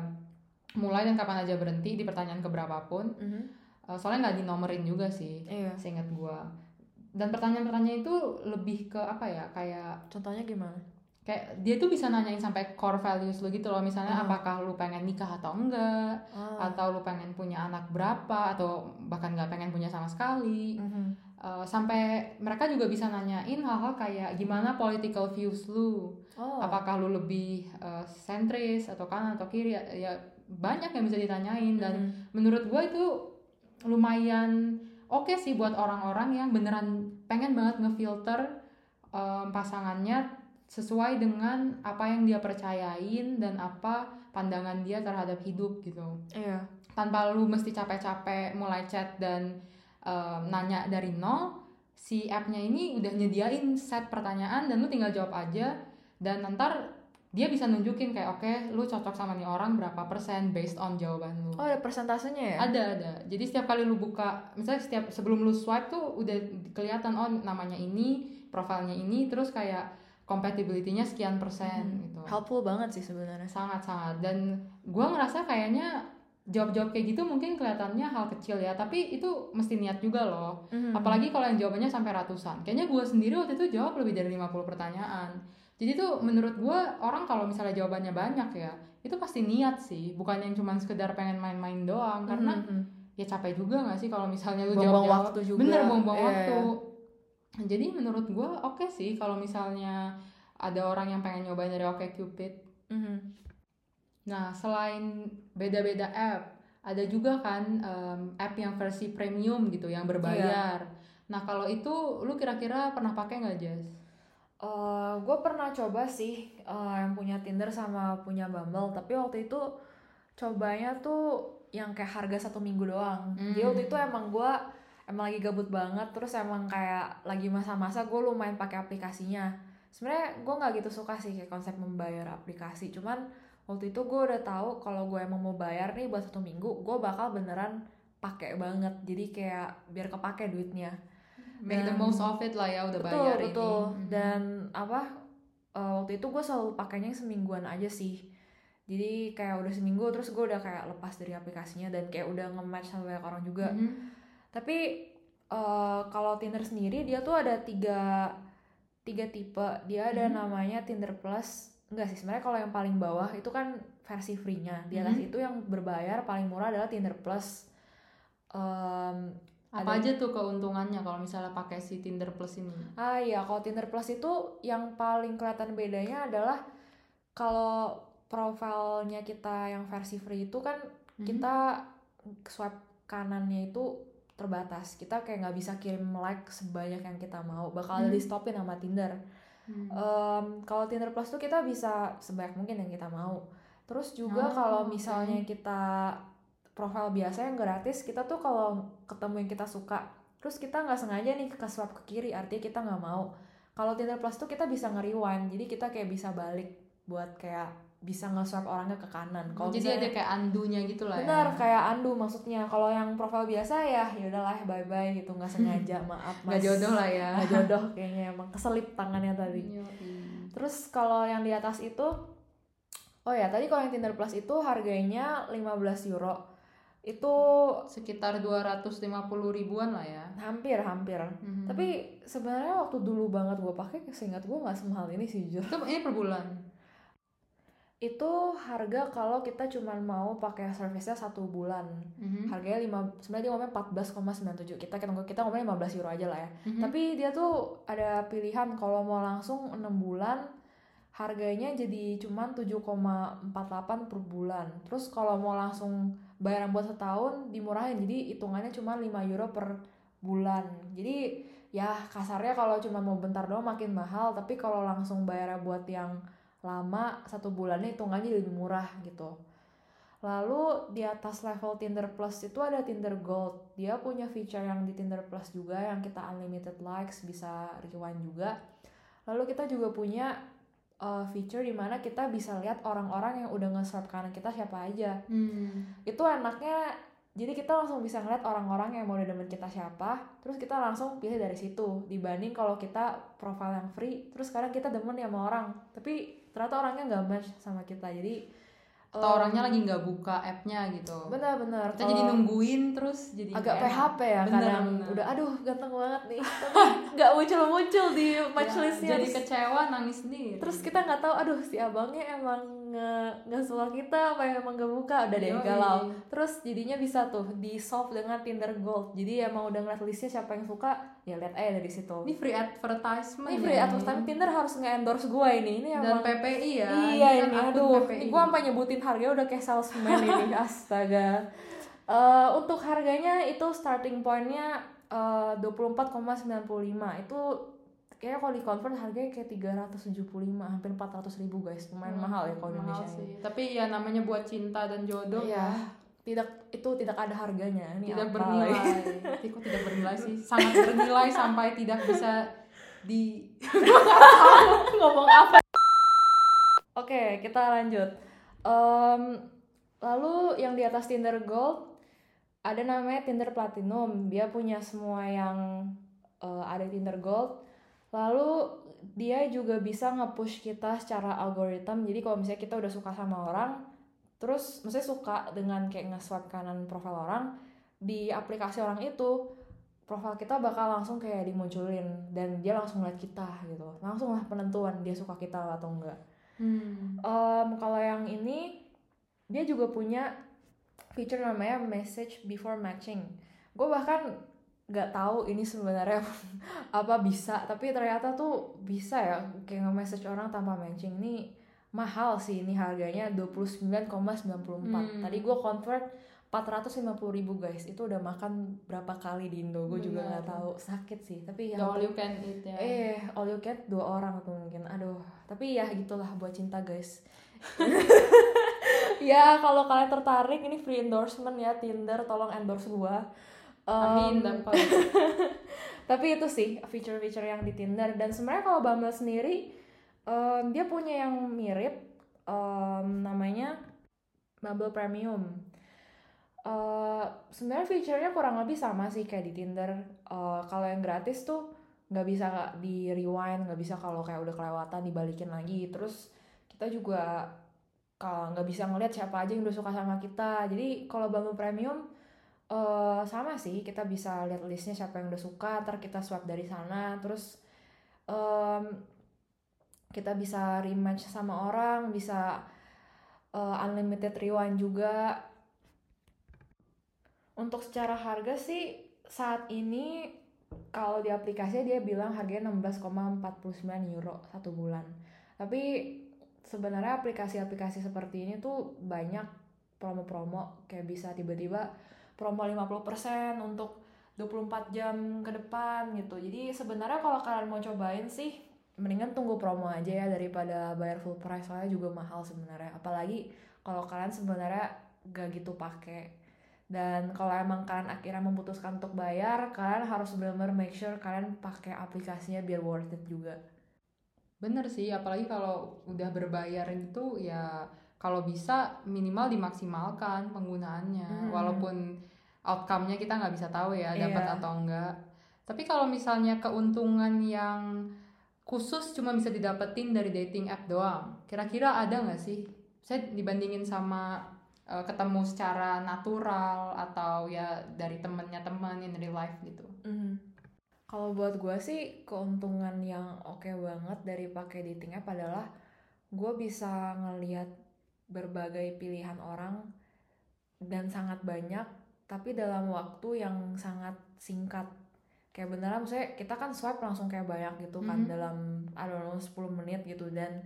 mulai dan kapan aja berhenti di pertanyaan keberapapun. Mhm. Eh, soalnya nggak dinomerin juga sih, iya seingat gua. Dan pertanyaan-pertanyaan itu lebih ke apa ya? Kayak contohnya gimana kayak dia tuh bisa nanyain sampai core values lu gitu loh. Misalnya Ah. apakah lu pengen nikah atau enggak, Ah. atau lu pengen punya anak berapa, atau bahkan nggak pengen punya sama sekali. Mhm. Uh, sampai mereka juga bisa nanyain hal-hal kayak gimana political views lu oh apakah lu lebih uh, sentris atau kanan atau kiri ya, ya banyak yang bisa ditanyain dan Mhm. menurut gue itu lumayan oke sih buat orang-orang yang beneran pengen banget ngefilter um, pasangannya sesuai dengan apa yang dia percayain dan apa pandangan dia terhadap hidup gitu. Iya. Tanpa lu mesti capek-capek mulai chat dan um, nanya dari nol si app-nya ini udah nyediain set pertanyaan dan lu tinggal jawab aja. Dan ntar dia bisa nunjukin kayak oke lu cocok sama nih orang berapa persen based on jawaban lu. Oh ada persentasenya ya? Ada ada. Jadi setiap kali lu buka misalnya setiap sebelum lu swipe tuh udah kelihatan oh namanya ini profilnya ini terus kayak compatibility-nya sekian persen Mhm. gitu. Helpful banget sih sebenarnya. Sangat-sangat dan gua ngerasa kayaknya jawab-jawab kayak gitu mungkin kelihatannya hal kecil ya tapi itu mesti niat juga loh. Mhm. apalagi kalau yang jawabannya sampai ratusan. Kayaknya gua sendiri waktu itu jawab lebih dari 50 pertanyaan jadi tuh menurut gua orang kalau misalnya jawabannya banyak ya itu pasti niat sih bukan yang cuma sekedar pengen main-main doang karena Mhm. ya capek juga gak sih kalau misalnya lu jawab waktu juga. bener buang-buang Iya, waktu iya. jadi menurut gua oke sih kalau misalnya ada orang yang pengen nyobain dari OkCupid Mhm. Nah, selain beda-beda app, ada juga kan em, app yang versi premium gitu, yang berbayar. Nah, kalau itu lu kira-kira pernah pakai nggak, Jess? Gue Eh, pernah coba sih eh, yang punya Tinder sama punya Bumble, tapi waktu itu cobanya tuh yang kayak harga satu minggu doang. Jadi Hmm. waktu itu emang gue emang lagi gabut banget, terus emang kayak lagi masa-masa gue lumayan pakai aplikasinya. Sebenarnya gue nggak gitu suka sih kayak konsep membayar aplikasi, cuman waktu itu gue udah tahu kalau gue emang mau bayar nih buat satu minggu, gue bakal beneran pakai banget. Jadi kayak biar kepake duitnya. Make the most of it lah ya, udah betul bayar betul ini. Mhm. dan apa eh, waktu itu gue selalu pakainya yang semingguan aja sih jadi kayak udah seminggu terus gue udah kayak lepas dari aplikasinya dan kayak udah nge-match sama banyak orang juga Mhm. tapi eh, kalau Tinder sendiri dia tuh ada tiga tiga tipe dia ada Mhm. namanya Tinder Plus enggak sih sebenarnya kalau yang paling bawah itu kan versi free-nya di atas Mhm. itu yang berbayar paling murah adalah Tinder Plus Em, Apa ada- aja tuh keuntungannya kalau misalnya pakai si Tinder Plus ini? Ah iya, kalau Tinder Plus itu yang paling kelihatan bedanya adalah kalau profilnya kita yang versi free itu kan Mhm. kita swipe kanannya itu terbatas. Kita kayak nggak bisa kirim like sebanyak yang kita mau. Bakal Mhm. di stopin sama Tinder. Hmm. Em, kalau Tinder Plus tuh kita bisa sebanyak mungkin yang kita mau. Terus juga Oh, kalau misalnya kita profil biasa yang gratis, kita tuh kalau ketemu yang kita suka, terus kita nggak sengaja nih ke swipe ke kiri, artinya kita nggak mau. Kalau Tinder Plus tuh kita bisa nge-rewind, jadi kita kayak bisa balik buat kayak bisa nge-swipe orangnya ke kanan. Kalau Jadi misalnya- ada kayak andunya gitu lah Benar, ya. kayak undo maksudnya. Kalau yang profil biasa ya, ya udahlah bye bye gitu, nggak sengaja, maaf mas. Nggak jodoh lah ya. Nggak jodoh kayaknya emang keselip tangannya tadi. Yoi. Terus kalau yang di atas itu Oh ya, tadi kalau yang Tinder Plus itu harganya 15 euro. Itu Sekitar 250 ribuan lah ya. hampir-hampir. Mhm. Tapi sebenarnya waktu dulu banget gue pakai, seingat gue nggak semahal ini sih jujur. itu ini per bulan. Itu harga kalau kita cuma mau pakai service-nya satu bulan. Mhm. Harganya 5, sebenarnya dia ngomongnya 14,97. Kita kita kita ngomongnya 15 euro aja lah ya. Mhm. Tapi dia tuh ada pilihan kalau mau langsung 6 bulan harganya jadi cuman 7,48 per bulan. Terus kalau mau langsung bayaran buat setahun dimurahin. Jadi hitungannya cuma 5 euro per bulan. Jadi ya kasarnya kalau cuma mau bentar doang makin mahal. Tapi kalau langsung bayar buat yang lama satu bulannya hitungannya lebih murah gitu. Lalu di atas level Tinder Plus itu ada Tinder Gold. Dia punya feature yang di Tinder Plus juga yang kita unlimited likes bisa rewind juga. Lalu kita juga punya uh, feature di mana kita bisa lihat orang-orang yang udah nge-swipe kanan kita siapa aja. Hmm. itu enaknya jadi kita langsung bisa ngeliat orang-orang yang mau demen kita siapa terus kita langsung pilih dari situ. Dibanding kalau kita profile yang free terus sekarang kita demen ya sama orang tapi ternyata orangnya nggak match sama kita. Jadi atau em, orangnya lagi nggak buka app-nya gitu. Benar-benar kita jadi nungguin terus jadi agak. PHP ya Bener, kadang. bener. udah aduh ganteng banget nih. Nggak muncul-muncul di match Ya, listnya jadi kecewa nangis sendiri. terus kita nggak tahu aduh si abangnya emang nge- nggak suka kita apa emang nggak buka udah deh Yoi. galau. Terus jadinya bisa tuh di solve dengan Tinder Gold. Jadi emang udah ngeliat listnya siapa yang suka ya lihat aja dari situ. Ini free advertisement ini free ya, advertisement. Tinder harus nge-endorse gue ini. Ini dan emang PPI ya. Iya kan ini aduh. PPI. ini gue sampai nyebutin harganya udah kayak salesman ini. Astaga. Eh, untuk harganya itu starting pointnya eh, 24,95 itu kayaknya kalau di convert harganya kayak 375 hampir 400 ribu guys. Lumayan Hmm, mahal ya kalau di Indonesia sih. tapi ya namanya buat cinta dan jodoh Iya, tidak itu tidak ada harganya. Ini tidak apa? bernilai. Kok tidak bernilai sih. Sangat bernilai sampai tidak bisa di ngomong apa? Oke kita lanjut. Em, lalu yang di atas Tinder Gold ada namanya Tinder Platinum. Dia punya semua yang eh, ada Tinder Gold lalu dia juga bisa nge-push kita secara algoritma. Jadi kalau misalnya kita udah suka sama orang terus misalnya suka dengan kayak nge-swipe kanan profil orang di aplikasi orang itu profil kita bakal langsung kayak dimunculin dan dia langsung lihat kita gitu. Langsung lah penentuan dia suka kita atau enggak. Hmm. Em, kalau yang ini dia juga punya feature namanya message before matching. Gue bahkan nggak tahu ini sebenarnya apa bisa tapi ternyata tuh bisa ya kayak nge-message orang tanpa matching. Ini mahal sih ini harganya 29,94 Hmm. tadi gue convert 450.000 ribu guys. Itu udah makan berapa kali di Indo gue juga nggak tahu. Sakit sih tapi ya all you can eat ya. Eh, all you get dua orang tuh mungkin. Aduh, tapi ya gitulah buat cinta guys. ya kalau kalian tertarik ini free endorsement ya Tinder, tolong endorse Amin dapat tapi itu sih feature-feature yang di Tinder dan sebenarnya kalau Bumble sendiri em, dia punya yang mirip em, namanya Bumble Premium. Eh, sebenarnya feature-nya kurang lebih sama sih kayak di Tinder. Eh, kalau yang gratis tuh nggak bisa di rewind, nggak bisa kalau kayak udah kelewatan dibalikin lagi. Terus kita juga kalau nggak bisa ngeliat siapa aja yang udah suka sama kita. Jadi kalau Bumble Premium eh sama sih kita bisa lihat listnya siapa yang udah suka, ntar kita swipe dari sana. Terus em, kita bisa rematch sama orang, bisa eh, unlimited rewind juga. Untuk secara harga sih saat ini kalau di aplikasinya dia bilang harganya 16,49 euro satu bulan. Tapi sebenarnya aplikasi-aplikasi seperti ini tuh banyak promo-promo kayak bisa tiba-tiba promo 50% untuk 24 jam ke depan gitu. Jadi sebenarnya kalau kalian mau cobain sih mendingan tunggu promo aja ya daripada bayar full price soalnya juga mahal sebenarnya. Apalagi kalau kalian sebenarnya gak gitu pakai dan kalau emang kalian akhirnya memutuskan untuk bayar kalian harus benar-benar make sure kalian pakai aplikasinya biar worth it juga bener sih apalagi kalau udah berbayar gitu ya kalau bisa minimal dimaksimalkan penggunaannya. Hmm. walaupun outcome-nya kita nggak bisa tahu ya dapat Iya. atau enggak tapi kalau misalnya keuntungan yang khusus cuma bisa didapetin dari dating app doang kira-kira ada nggak sih? Saya dibandingin sama eh, ketemu secara natural atau ya dari temennya teman in real life gitu. Kalau buat gue sih keuntungan yang oke banget dari pakai dating app adalah gue bisa ngelihat berbagai pilihan orang dan sangat banyak tapi dalam waktu yang sangat singkat. Kayak beneran maksudnya kita kan swipe langsung kayak banyak gitu kan Mhm. dalam I don't know 10 menit gitu. Dan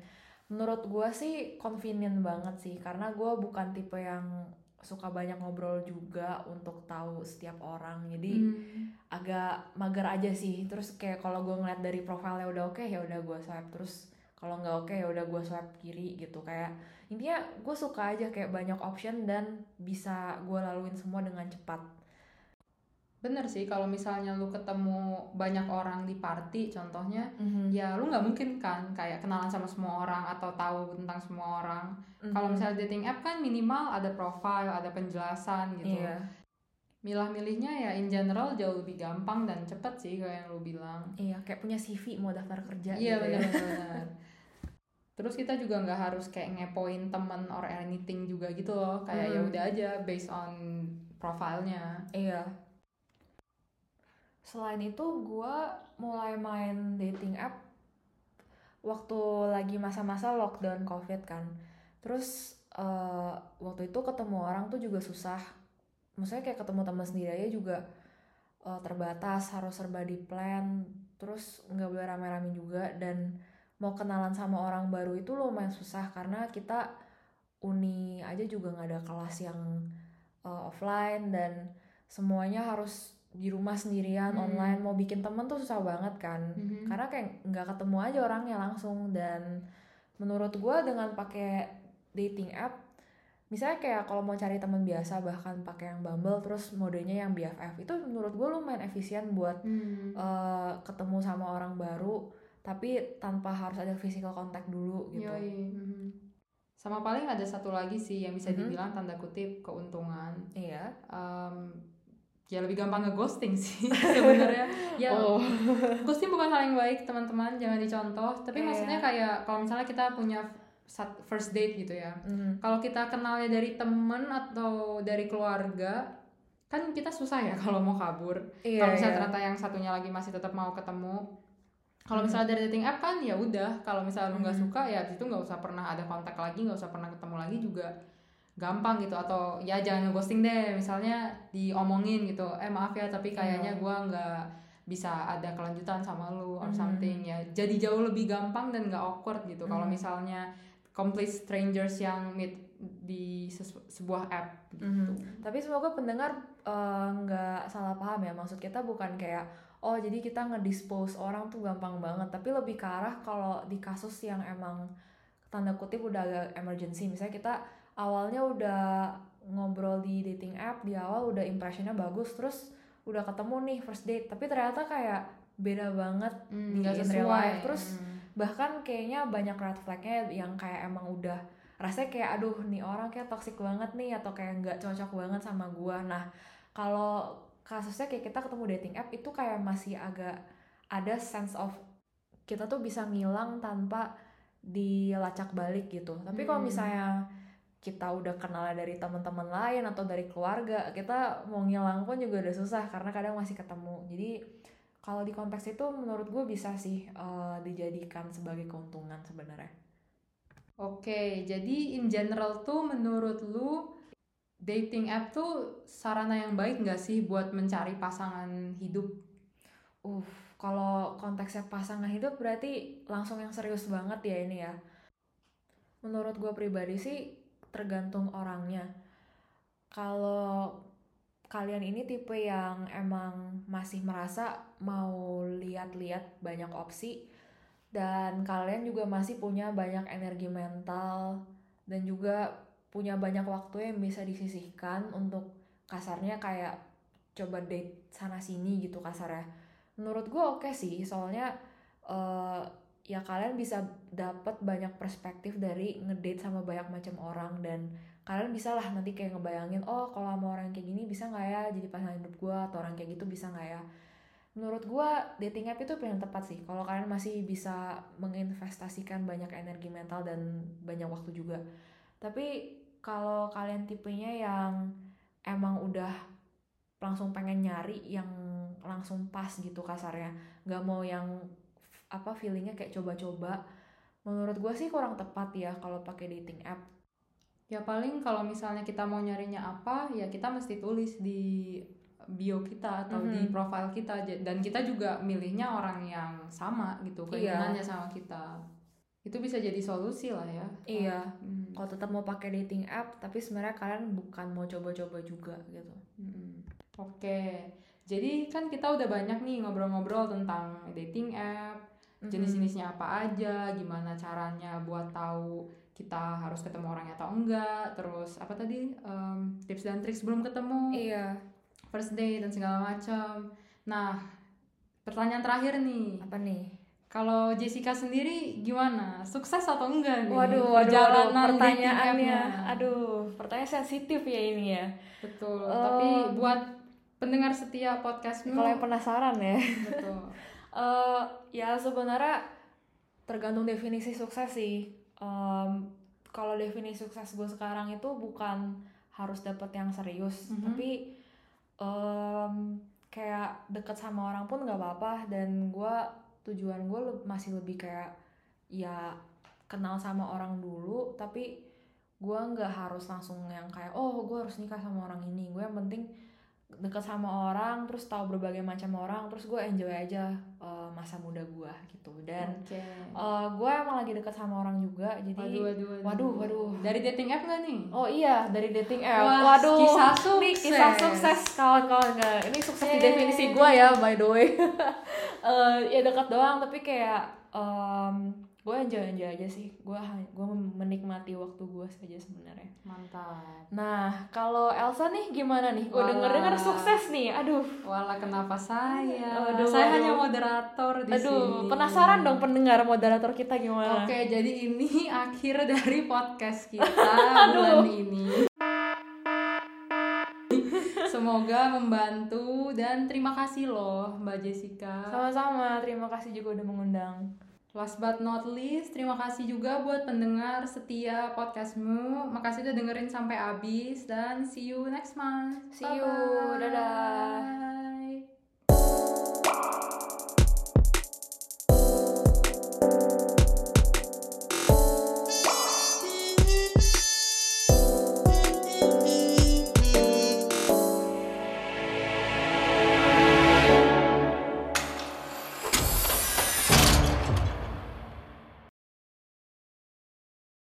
menurut gue sih convenient banget sih karena gue bukan tipe yang suka banyak ngobrol juga untuk tahu setiap orang. Jadi Hmm. agak mager aja sih. Terus kayak kalau gue ngeliat dari profilnya udah oke ya udah gue swipe. Terus kalau nggak oke ya udah gue swipe kiri gitu kayak intinya gue suka aja kayak banyak option dan bisa gue laluin semua dengan cepat Bener sih kalau misalnya lu ketemu banyak orang di party contohnya Mhm. ya lu nggak mungkin kan kayak kenalan sama semua orang atau tahu tentang semua orang. Kalau Mhm. misalnya dating app kan minimal ada profile, ada penjelasan gitu. iya Milah-milihnya ya in general jauh lebih gampang dan cepet sih kayak yang lu bilang. iya kayak punya CV mau daftar kerja Iya gitu ya. Terus kita juga nggak harus kayak ngepoin temen or anything juga gitu loh. Kayak ya Hmm. udah aja based on profilnya. Iya. Selain itu, gue mulai main dating app waktu lagi masa-masa lockdown covid kan. Terus eh, waktu itu ketemu orang tuh juga susah. Maksudnya kayak ketemu teman sendiri aja juga eh, terbatas, harus serba di plan. Terus nggak boleh rame-rame juga dan mau kenalan sama orang baru itu lumayan susah karena kita uni aja juga nggak ada kelas yang eh, offline dan semuanya harus di rumah sendirian Hmm. online mau bikin temen tuh susah banget kan Mhm. karena kayak nggak ketemu aja orangnya langsung dan menurut gua dengan pakai dating app misalnya kayak kalau mau cari teman biasa bahkan pakai yang Bumble terus modenya yang BFF itu menurut gue lumayan efisien buat Hmm. eh, ketemu sama orang baru tapi tanpa harus ada physical contact dulu gitu Yoi, mhm. Sama paling ada satu lagi sih yang bisa Mhm. dibilang tanda kutip keuntungan. iya Em, ya lebih gampang ngeghosting sih sebenarnya. Ya oh ghosting bukan hal yang baik teman-teman, jangan dicontoh. Tapi Iya. maksudnya kayak kalau misalnya kita punya first date gitu ya. Mhm. Kalau kita kenalnya dari temen atau dari keluarga, kan kita susah ya kalau mau kabur. iya kalau misalnya iya. ternyata yang satunya lagi masih tetap mau ketemu kalau Mhm. misalnya dari dating app kan ya udah kalau misalnya lu nggak Mhm. suka ya itu nggak usah pernah ada kontak lagi nggak usah pernah ketemu lagi juga gampang gitu atau ya jangan ngeghosting deh misalnya diomongin gitu eh maaf ya tapi kayaknya Iya. gua nggak bisa ada kelanjutan sama lu or Mhm. something ya jadi jauh lebih gampang dan nggak awkward gitu kalau misalnya complete strangers yang meet di sebuah app gitu. Tapi semoga pendengar eh, nggak salah paham ya. Maksud kita bukan kayak oh jadi kita ngedispose orang tuh gampang banget. Tapi lebih ke arah kalau di kasus yang emang tanda kutip udah agak emergency. Misalnya kita awalnya udah ngobrol di dating app di awal udah impressionnya bagus terus udah ketemu nih first date tapi ternyata kayak beda banget Hmm, Di in real life. Terus Hmm. bahkan kayaknya banyak red flagnya yang kayak emang udah rasanya kayak aduh nih orang kayak toxic banget nih atau kayak nggak cocok banget sama gua nah kalau kasusnya kayak kita ketemu dating app itu kayak masih agak ada sense of kita tuh bisa ngilang tanpa dilacak balik gitu. Tapi kalau Hmm. misalnya kita udah kenal dari teman-teman lain atau dari keluarga kita mau ngilang pun juga udah susah karena kadang masih ketemu. Jadi kalau di konteks itu menurut gue bisa sih eh, dijadikan sebagai keuntungan sebenarnya. Oke, jadi in general tuh menurut lu dating app tuh sarana yang baik nggak sih buat mencari pasangan hidup? uh kalau konteksnya pasangan hidup berarti langsung yang serius banget ya ini ya menurut gue pribadi sih tergantung orangnya kalau kalian ini tipe yang emang masih merasa mau lihat-lihat banyak opsi dan kalian juga masih punya banyak energi mental dan juga punya banyak waktu yang bisa disisihkan untuk kasarnya kayak coba date sana sini gitu kasarnya. Menurut gue oke sih soalnya eh, ya kalian bisa dapat banyak perspektif dari ngedate sama banyak macam orang dan kalian bisa lah nanti kayak ngebayangin oh kalau sama orang kayak gini bisa nggak ya jadi pasangan hidup gue atau orang kayak gitu bisa nggak ya? Menurut gue dating app itu pilihan tepat sih. Kalau kalian masih bisa menginvestasikan banyak energi mental dan banyak waktu juga. Tapi kalau kalian tipenya yang emang udah langsung pengen nyari yang langsung pas gitu kasarnya nggak mau yang apa feelingnya kayak coba-coba menurut gue sih kurang tepat ya kalau pakai dating app Ya paling kalau misalnya kita mau nyarinya apa, ya kita mesti tulis di bio kita atau di Mhm. profile kita dan kita juga milihnya orang yang sama gitu Iya. keinginannya sama kita. itu bisa jadi solusi lah ya Iya. Hmm. kalau tetap mau pakai dating app tapi sebenarnya kalian bukan mau coba-coba juga gitu Mm-mm. Oke, jadi kan kita udah banyak nih ngobrol-ngobrol tentang dating app, jenis-jenisnya apa aja, gimana caranya buat tahu kita harus ketemu orangnya atau enggak, terus apa tadi em, tips dan trik sebelum ketemu, iya first date dan segala macam. Nah, pertanyaan terakhir nih, apa nih kalau Jessica sendiri gimana, sukses atau enggak nih? Waduh waduh, waduh pertanyaannya. aduh pertanyaan sensitif ya ini ya. Betul, Eh, tapi buat pendengar setia podcastmu, kalau yang penasaran ya. Betul. Eh, ya sebenarnya tergantung definisi sukses sih. Em, kalau definisi sukses gue sekarang itu bukan harus dapet yang serius, Mhm. tapi em, kayak deket sama orang pun nggak apa-apa. Dan gue tujuan gue le- masih lebih kayak ya kenal sama orang dulu, tapi gue nggak harus langsung yang kayak oh gue harus nikah sama orang ini. Gue yang penting deket sama orang, terus tahu berbagai macam orang, terus gue enjoy aja eh, masa muda gue gitu. Dan Oke. eh, gue emang lagi deket sama orang juga, jadi Waduh, waduh, waduh, waduh. Dari dating app nggak nih? oh iya dari dating app. Wah, waduh, kisah sukses. kisah sukses kawan-kawan nggak? Ini sukses di Yeay. definisi gue ya by the way. Eh, ya dekat doang, tapi kayak gue enjoy enjoy aja sih. Gue gue menikmati waktu gue saja sebenarnya. Mantap. Nah, kalau Elsa nih gimana nih? Gue Wah. denger-denger sukses nih. Aduh, Walah kenapa saya? Aduh, saya aduh. hanya moderator di aduh, sini. penasaran dong pendengar moderator kita gimana? Oke, jadi ini akhir dari podcast kita bulan ini. Semoga membantu dan terima kasih loh Mbak Jessica. Sama-sama, terima kasih juga udah mengundang. Last but not least, terima kasih juga buat pendengar setia podcastmu. Makasih udah dengerin sampai habis dan see you next month. See you, Bye-bye. dadah.